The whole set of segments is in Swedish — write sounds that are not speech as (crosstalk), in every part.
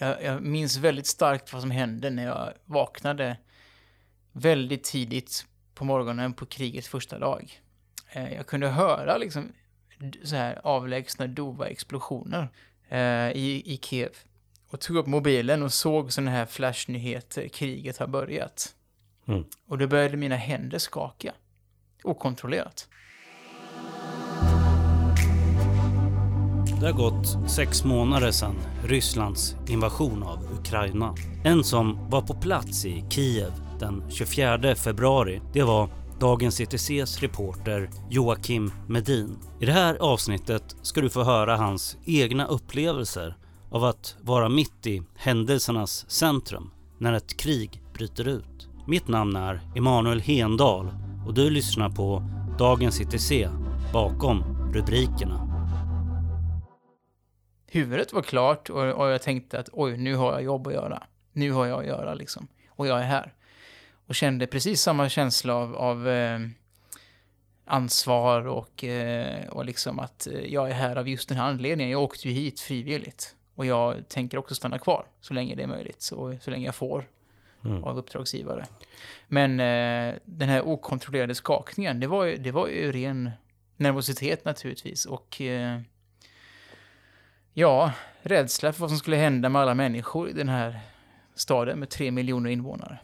jag, jag minns väldigt starkt vad som hände när jag vaknade väldigt tidigt på morgonen på krigets första dag. Eh, jag kunde höra liksom så här avlägsna dova explosioner eh, i, i Kiev. Och tog upp mobilen och såg sådana här flashnyheter, kriget har börjat. Mm. Och då började mina händer skaka. Okontrollerat. Det har gått sex månader sedan Rysslands invasion av Ukraina. En som var på plats i Kiev den 24 februari, det var Dagens ETCs reporter Joakim Medin. I det här avsnittet ska du få höra hans egna upplevelser av att vara mitt i händelsernas centrum när ett krig bryter ut. Mitt namn är Emanuel Hendal och du lyssnar på Dagens ETC bakom rubrikerna. Huvudet var klart och, och jag tänkte att oj, nu har jag jobb att göra. Nu har jag att göra liksom. Och jag är här. Och kände precis samma känsla av, av eh, ansvar och, eh, och liksom att eh, jag är här av just den här anledningen. Jag åkte ju hit frivilligt. Och jag tänker också stanna kvar så länge det är möjligt. Så, så länge jag får Mm. av uppdragsgivare. Men eh, den här okontrollerade skakningen, det var ju, det var ju ren nervositet naturligtvis. Och eh, ja, rädsla för vad som skulle hända med alla människor i den här staden med tre miljoner invånare.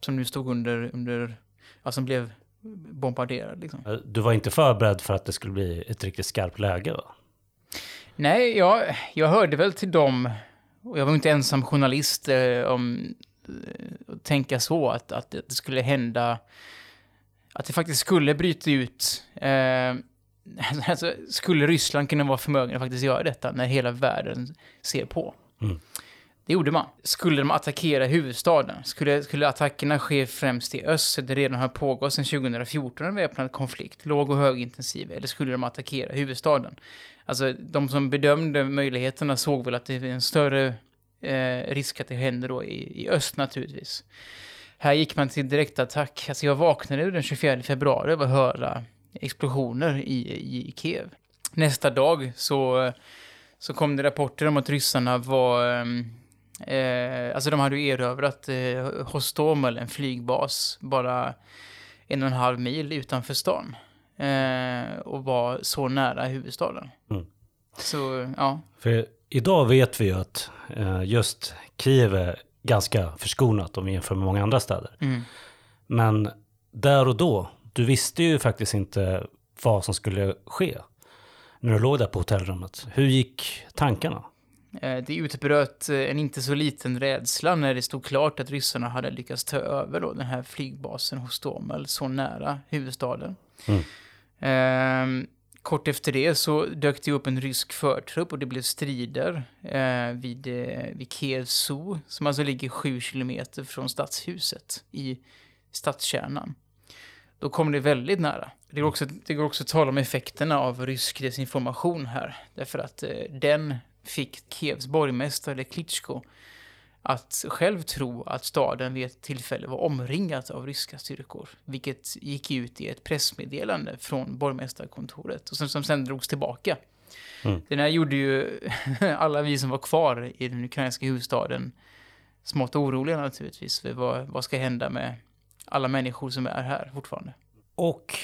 Som nu stod under, under ja, som blev bombarderad liksom. Eh, Du var inte förberedd för att det skulle bli ett riktigt skarpt läge va? Nej, jag, jag hörde väl till dem, och jag var inte ensam journalist eh, om eh, att tänka så, att, att det skulle hända, att det faktiskt skulle bryta ut. Eh, (laughs) alltså, skulle Ryssland kunna vara förmögen att faktiskt göra detta när hela världen ser på? Mm. Det gjorde man. Skulle de attackera huvudstaden? Skulle, skulle attackerna ske främst i öst, där det redan har pågått sedan 2014 en väpnad konflikt, låg och högintensiv, eller skulle de attackera huvudstaden? Alltså, de som bedömde möjligheterna såg väl att det är en större eh, risk att det händer då i, i öst naturligtvis. Här gick man till direktattack. Alltså jag vaknade den 24 februari av att höra explosioner i, i Kiev. Nästa dag så, så kom det rapporter om att ryssarna var... ehm, Eh, alltså de hade ju erövrat eh, Hostomel, en flygbas, bara en och en halv mil utanför stan. Eh, och var så nära huvudstaden. Mm. Så, ja. För idag vet vi ju att eh, just Kiev är ganska förskonat om vi jämför med många andra städer. Mm. Men där och då, du visste ju faktiskt inte vad som skulle ske när du låg där på hotellrummet. Hur gick tankarna? Eh, Det utbröt eh, en inte så liten rädsla när det stod klart att ryssarna hade lyckats ta över då den här flygbasen hos Stomel så nära huvudstaden. Mm. Ehm, kort efter det så dök det upp en rysk förtrupp och det blev strider eh, vid, eh, vid Kiev Zoo, som alltså ligger sju kilometer från stadshuset i stadskärnan. Då kom det väldigt nära. Det går också, det går också att tala om effekterna av rysk desinformation här. Därför att eh, den fick Kievs borgmästare Klitschko att själv tro att staden vid ett tillfälle var omringat av ryska styrkor. Vilket gick ut i ett pressmeddelande från borgmästarkontoret och som, som sen drogs tillbaka. Mm. Den här gjorde ju (laughs) alla vi som var kvar i den ukrainska huvudstaden smått oroliga naturligtvis. För vad, vad ska hända med alla människor som är här fortfarande? Och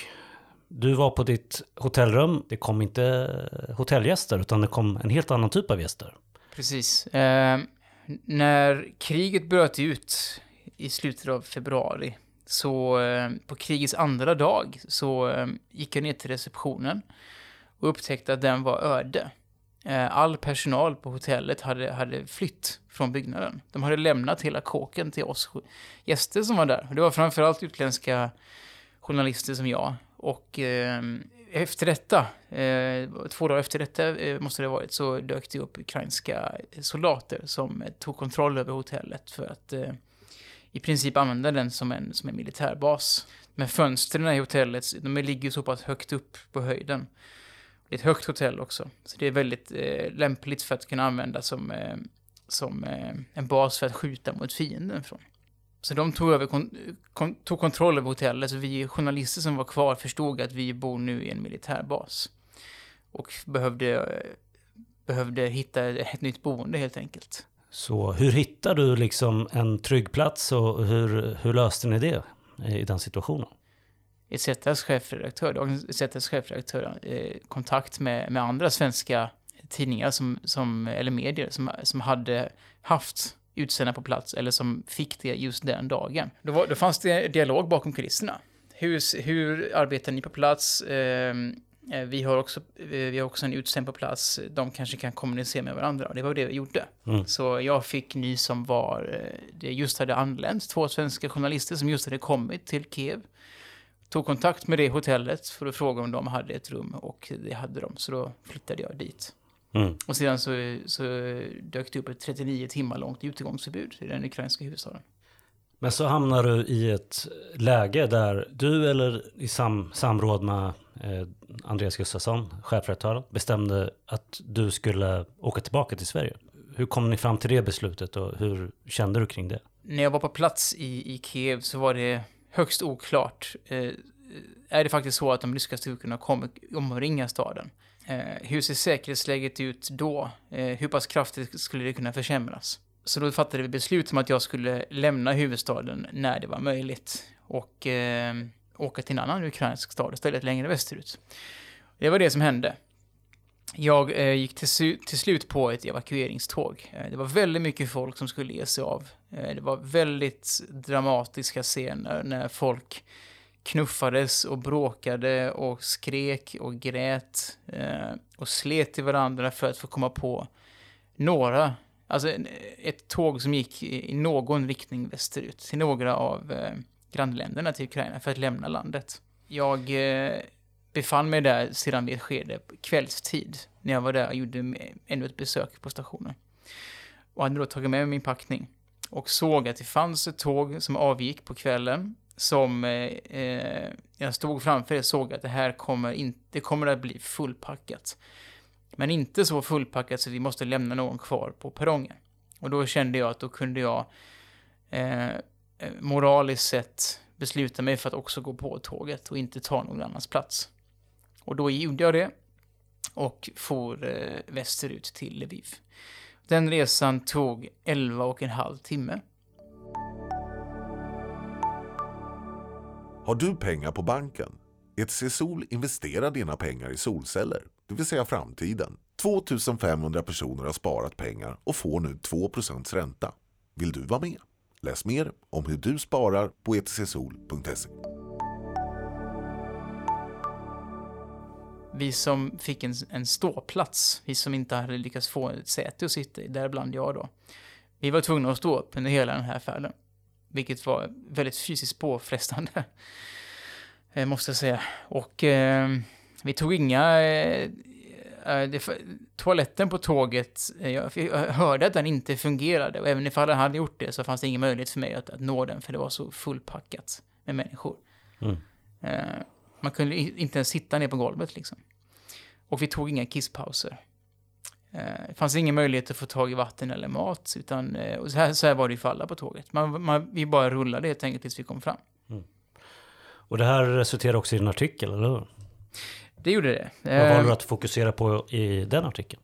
du var på ditt hotellrum. Det kom inte hotellgäster utan det kom en helt annan typ av gäster. Precis. Eh, när kriget bröt ut i slutet av februari, så eh, på krigets andra dag, så eh, gick jag ner till receptionen och upptäckte att den var öde. Eh, all personal på hotellet hade, hade flytt från byggnaden. De hade lämnat hela kåken till oss gäster som var där. Det var framförallt utländska journalister som jag. Och eh, efter detta, eh, två dagar efter detta eh, måste det ha varit, så dök det upp ukrainska soldater som eh, tog kontroll över hotellet för att eh, i princip använda den som en, som en militärbas. Men fönstren i hotellet, de ligger så pass högt upp på höjden. Det är ett högt hotell också, så det är väldigt eh, lämpligt för att kunna använda som, eh, som eh, en bas för att skjuta mot fienden från. Så de tog, över, kon, kon, tog kontroll över hotellet, så vi journalister som var kvar förstod att vi bor nu i en militärbas. Och behövde, behövde hitta ett nytt boende helt enkelt. Så hur hittade du liksom en trygg plats och hur, hur löste ni det i den situationen? ETCs chefredaktör, dagens ETCs chefredaktör, eh, kontakt med, med andra svenska tidningar som, som, eller medier som, som hade haft utsända på plats eller som fick det just den dagen. Då, var, då fanns det dialog bakom kulisserna. Hur, hur arbetar ni på plats? Ehm, eh, vi, har också, eh, vi har också en utsänd på plats. De kanske kan kommunicera med varandra. Och det var det vi gjorde. Mm. Så jag fick ny som var, eh, det just hade anlänt, två svenska journalister som just hade kommit till Kiev. Tog kontakt med det hotellet för att fråga om de hade ett rum och det hade de. Så då flyttade jag dit. Mm. Och sedan så, så dök det upp ett 39 timmar långt utegångsförbud i den ukrainska huvudstaden. Men så hamnar du i ett läge där du eller i sam, samråd med eh, Andreas Gustafsson, chefredaktören, bestämde att du skulle åka tillbaka till Sverige. Hur kom ni fram till det beslutet och hur kände du kring det? När jag var på plats i, i Kiev så var det högst oklart. Eh, är det faktiskt så att de ryska styrkorna kommer omringa staden? Eh, hur ser säkerhetsläget ut då? Eh, hur pass kraftigt skulle det kunna försämras? Så då fattade vi beslut om att jag skulle lämna huvudstaden när det var möjligt och eh, åka till en annan ukrainsk stad istället längre västerut. Det var det som hände. Jag eh, gick till, till, slut på ett evakueringståg. Eh, det var väldigt mycket folk som skulle ge sig av. Eh, det var väldigt dramatiska scener när folk knuffades och bråkade och skrek och grät eh, och slet i varandra för att få komma på några, alltså ett tåg som gick i, någon riktning västerut till några av eh, grannländerna till Ukraina för att lämna landet. Jag eh, befann mig där sedan vid ett skede kvällstid när jag var där och gjorde ännu ett besök på stationen. Och hade då tagit med mig min packning och såg att det fanns ett tåg som avgick på kvällen som eh, eh jag stod framför och såg att det här kommer, inte, det kommer att bli fullpackat. Men inte så fullpackat så vi måste lämna någon kvar på perrongen. Och då kände jag att då kunde jag eh, eh moraliskt sett besluta mig för att också gå på tåget och inte ta någon annans plats. Och då gjorde jag det och for eh, västerut till Lviv. Den resan tog 11 och en halv timme. Har du pengar på banken? ETC Sol investerar dina pengar i solceller, det vill säga framtiden. 2500 personer har sparat pengar och får nu 2% ränta. Vill du vara med? Läs mer om hur du sparar på etcsol.se. Vi som fick en, en ståplats, vi som inte hade lyckats få ett säte att sitta i, däribland jag då. Vi var tvungna att stå upp under hela den här färden. Vilket var väldigt fysiskt påfrestande. (laughs) Eh, måste jag säga. Och eh, vi tog inga... Eh, eh det, toaletten på tåget, eh, jag, jag, hörde att den inte fungerade. Och även ifall den hade gjort det så fanns det ingen möjlighet för mig att, att nå den. För det var så fullpackat med människor. Mm. Eh, man kunde inte ens sitta ner på golvet liksom. Och vi tog inga kisspauser. Eh, det fanns ingen möjlighet att få tag i vatten eller mat, utan eh, och så, här, så här var det ju för alla på tåget. Man, man, vi bara rullade helt enkelt tills vi kom fram. Mm. Och det här resulterade också i en artikel, eller hur? Det gjorde det. Vad valde du eh, att fokusera på i den artikeln?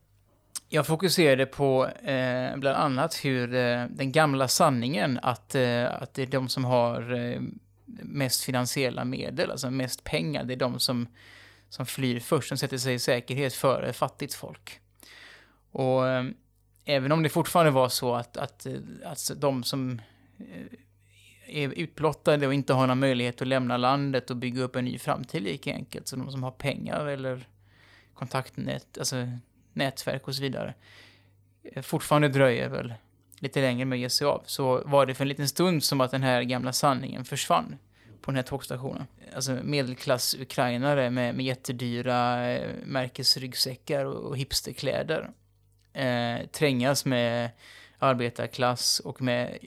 Jag fokuserade på eh, bland annat hur eh, den gamla sanningen att, eh, att det är de som har mest finansiella medel, alltså mest pengar, det är de som, som flyr först, som sätter sig i säkerhet före fattigt folk. Och eh, även om det fortfarande var så att, att, eh, att de som eh, är utblottade och inte har någon möjlighet att lämna landet och bygga upp en ny framtid lika enkelt, så de som har pengar eller kontaktnät, alltså nätverk och så vidare, eh, fortfarande dröjer väl lite längre med att ge sig av, så var det för en liten stund som att den här gamla sanningen försvann på den här tågstationen. Alltså medelklass ukrainare med, med jättedyra eh, märkesryggsäckar och, och hipsterkläder eh, trängas med arbetarklass och med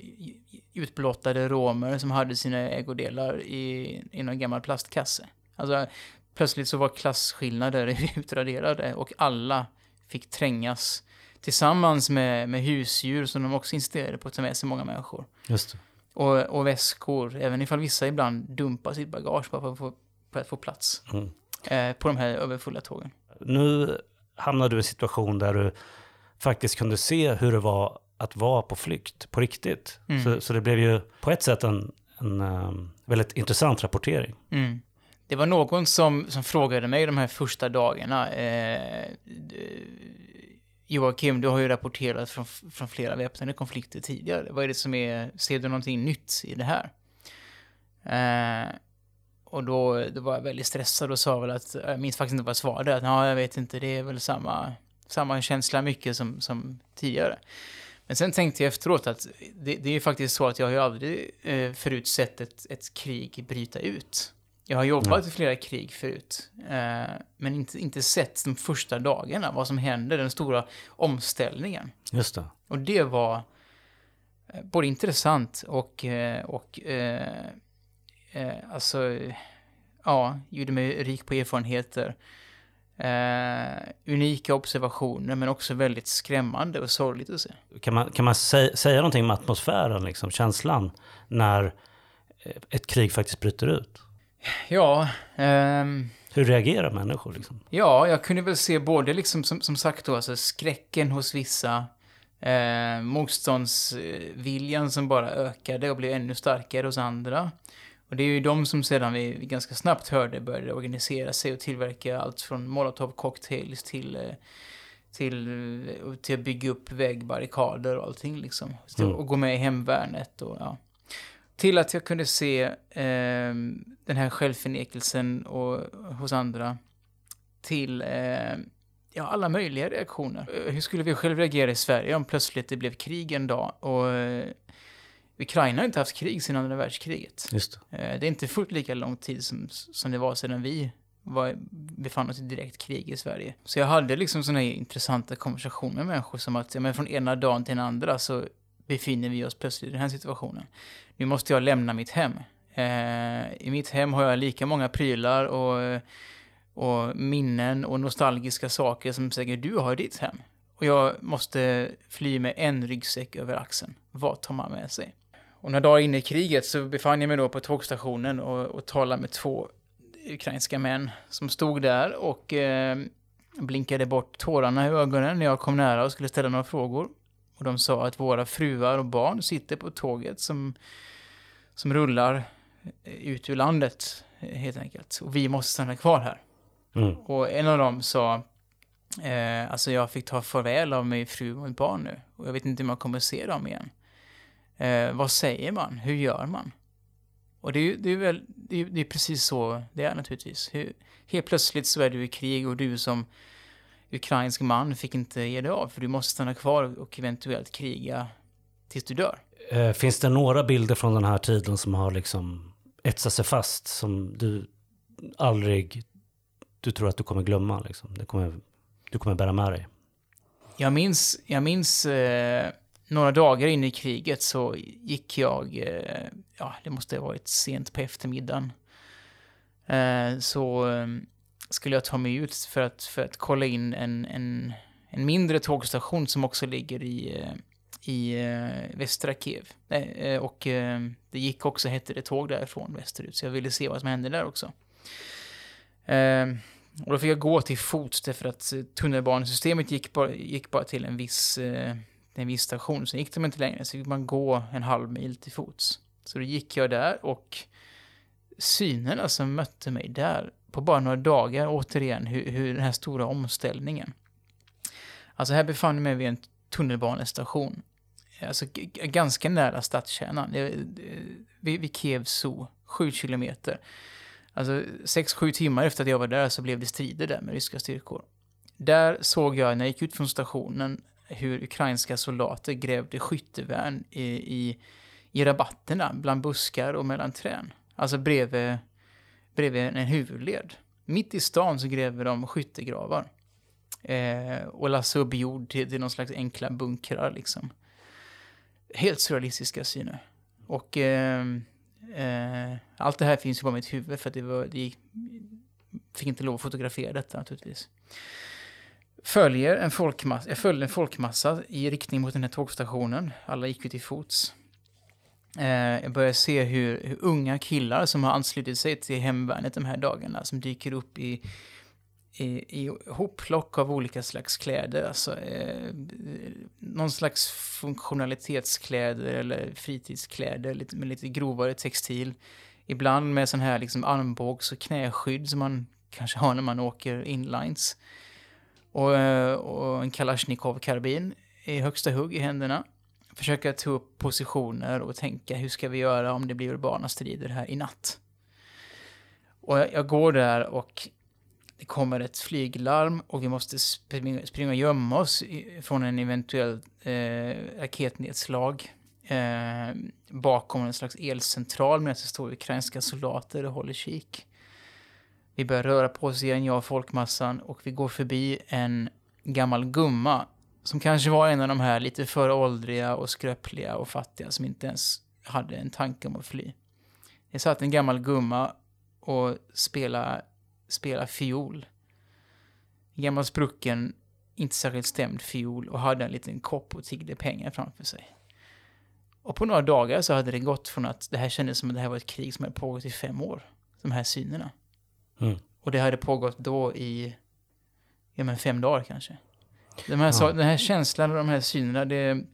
utblottade romer som hade sina ägodelar i, i någon gammal plastkasse. Alltså, plötsligt så var klasskillnader (laughs) utraderade och alla fick trängas tillsammans med, med husdjur som de också insisterade på att ta med sig många människor. Just det. Och, och väskor, även ifall vissa ibland dumpar sitt bagage bara för att få, för att få plats mm. eh, på de här överfulla tågen. Nu hamnar du i en situation där du faktiskt kunde se hur det var att vara på flykt på riktigt. Mm. Så, så det blev ju på ett sätt en, en um, väldigt intressant rapportering. Mm. Det var någon som, som frågade mig de här första dagarna. Eh, Joakim, du har ju rapporterat från, från flera väpnade konflikter tidigare. Vad är det som är, ser du någonting nytt i det här? Eh, och då, då var jag väldigt stressad och sa väl att, jag minns faktiskt inte vad jag svarade, att ja, jag vet inte, det är väl samma, samma känsla mycket som, som tidigare. Men sen tänkte jag efteråt att det, det är ju faktiskt så att jag har ju aldrig eh, förut sett ett, ett krig bryta ut. Jag har jobbat Nej. i flera krig förut, eh, men inte, inte sett de första dagarna, vad som händer, den stora omställningen. Just det. Och det var eh, både intressant och, eh, och eh, eh, alltså, ja, gjorde mig rik på erfarenheter. Eh, unika observationer, men också väldigt skrämmande och sorgligt att se. Kan man, kan man sä, säga någonting om atmosfären, liksom, känslan, när eh, ett krig faktiskt bryter ut? Ja, ehm, Hur reagerar människor? Liksom? Ja, jag kunde väl se både liksom som, som sagt då, alltså skräcken hos vissa, eh, motståndsviljan som bara ökade och blev ännu starkare hos andra. Och det är ju de som sedan vi, ganska snabbt hörde började organisera sig och tillverka allt från molotov cocktails till, eh, till, eh, till att bygga upp vägbarrikader och allting liksom. Mm. Och gå med i hemvärnet och ja. Till att jag kunde se eh, den här självförnekelsen och, hos andra. Till eh, ja, alla möjliga reaktioner. Eh, Hur skulle vi själv reagera i Sverige om plötsligt det blev krig en dag? Och eh, Ukraina har inte haft krig sedan andra världskriget. Just det. Eh, det är inte fullt lika lång tid som, som det var sedan vi var, befann oss i direkt krig i Sverige. Så jag hade liksom sådana intressanta konversationer med människor som att, ja, men från ena dagen till den andra så befinner vi oss plötsligt i den här situationen. Nu måste jag lämna mitt hem. Eh, I mitt hem har jag lika många prylar och, och minnen och nostalgiska saker som säkert du har i ditt hem. Och jag måste fly med en ryggsäck över axeln. Vad tar man med sig? Och några dagar inne i kriget så befann jag mig då på tågstationen och, och talade med två ukrainska män som stod där och eh, blinkade bort tårarna i ögonen när jag kom nära och skulle ställa några frågor. Och de sa att våra fruar och barn sitter på tåget som, som rullar ut ur landet, eh, helt enkelt. Och vi måste stanna kvar här. Mm. Och en av dem sa, eh, alltså jag fick ta farväl av min fru och mitt barn nu. Och jag vet inte om jag kommer se dem igen. Eh, vad säger man? Hur gör man? Och det är ju det är väl, det är, det är precis så det är naturligtvis. Hur, helt plötsligt så är du i krig och du som ukrainsk man fick inte ge dig av. För du måste stanna kvar och eventuellt kriga tills du dör. Eh, finns det några bilder från den här tiden som har liksom etsat sig fast som du aldrig, du tror att du kommer glömma liksom? Det kommer, du kommer bära med dig? Jag minns, jag minns eh, några dagar in i kriget så gick jag, eh, ja det måste ha varit sent på eftermiddagen. Eh, så eh, skulle jag ta mig ut för att, för att kolla in en, en, en mindre tågstation som också ligger i, eh, i eh, västra Kiev. Eh, och det gick också, hette det, tåg därifrån västerut, så jag ville se vad som hände där också. Ehm, och då fick jag gå till fots därför att tunnelbanesystemet gick bara, gick bara till en viss, en viss station. Sen gick de inte längre, så fick man gå en halv mil till fots. Så då gick jag där och synerna som mötte mig där på bara några dagar, återigen, hur, hur den här stora omställningen. Alltså här befann jag mig vid en tunnelbanestation. Alltså ganska nära stadskärnan. Vid, vid Kiev Zoo, sju kilometer. Alltså sex, sju timmar efter att jag var där så blev det strider där med ryska styrkor. Där såg jag när jag gick ut från stationen hur ukrainska soldater grävde skyttevärn i, i, i rabatterna bland buskar och mellan trän. Alltså bredvid, bredvid en huvudled. Mitt i stan så gräver de skyttegravar. Eh, och lassar upp jord till, till någon slags enkla bunkrar liksom. Helt surrealistiska syner. Och eh, eh, allt det här finns ju bara i mitt huvud för att det var, det gick, fick inte lov att fotografera detta naturligtvis. Följer en folkmassa, jag följde en folkmassa i riktning mot den här tågstationen. Alla gick ju till fots. Eh, jag börjar se hur, hur unga killar som har anslutit sig till hemvärnet de här dagarna, som dyker upp i, i, i hopplock av olika slags kläder. Alltså, eh, någon slags funktionalitetskläder eller fritidskläder lite, med lite grovare textil. Ibland med sån här liksom armbågs och knäskydd som man kanske har när man åker inlines. Och, eh, och en Kalashnikov-karbin i högsta hugg i händerna. Försöka ta upp positioner och tänka hur ska vi göra om det blir urbana strider här i natt. Och jag, jag går där och det kommer ett flyglarm och vi måste springa, springa och gömma oss från en eventuell eh, raketnedslag eh, bakom en slags elcentral medan det står ukrainska soldater och håller kik. Vi börjar röra på oss igen, jag och folkmassan, och vi går förbi en gammal gumma som kanske var en av de här lite för åldriga och skröpliga och fattiga som inte ens hade en tanke om att fly. Det satt en gammal gumma och spelade, spelade fiol. En gammal sprucken, inte särskilt stämd fiol och hade en liten kopp och tiggde pengar framför sig. Och på några dagar så hade det gått från att det här kändes som att det här var ett krig som hade pågått i fem år. De här synerna. Mm. Och det hade pågått då i, ja men fem dagar kanske. De här, ja. Den här känslan och de här synerna, det,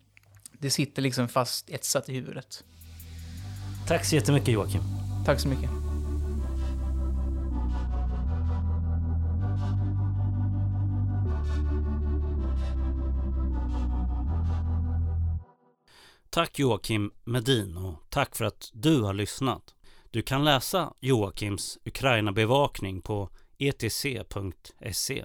det sitter liksom fast etsat i huvudet. Tack så jättemycket Joakim. Tack så mycket. Tack Joakim Medin och tack för att du har lyssnat. Du kan läsa Joakims Ukraina-bevakning på etc.se.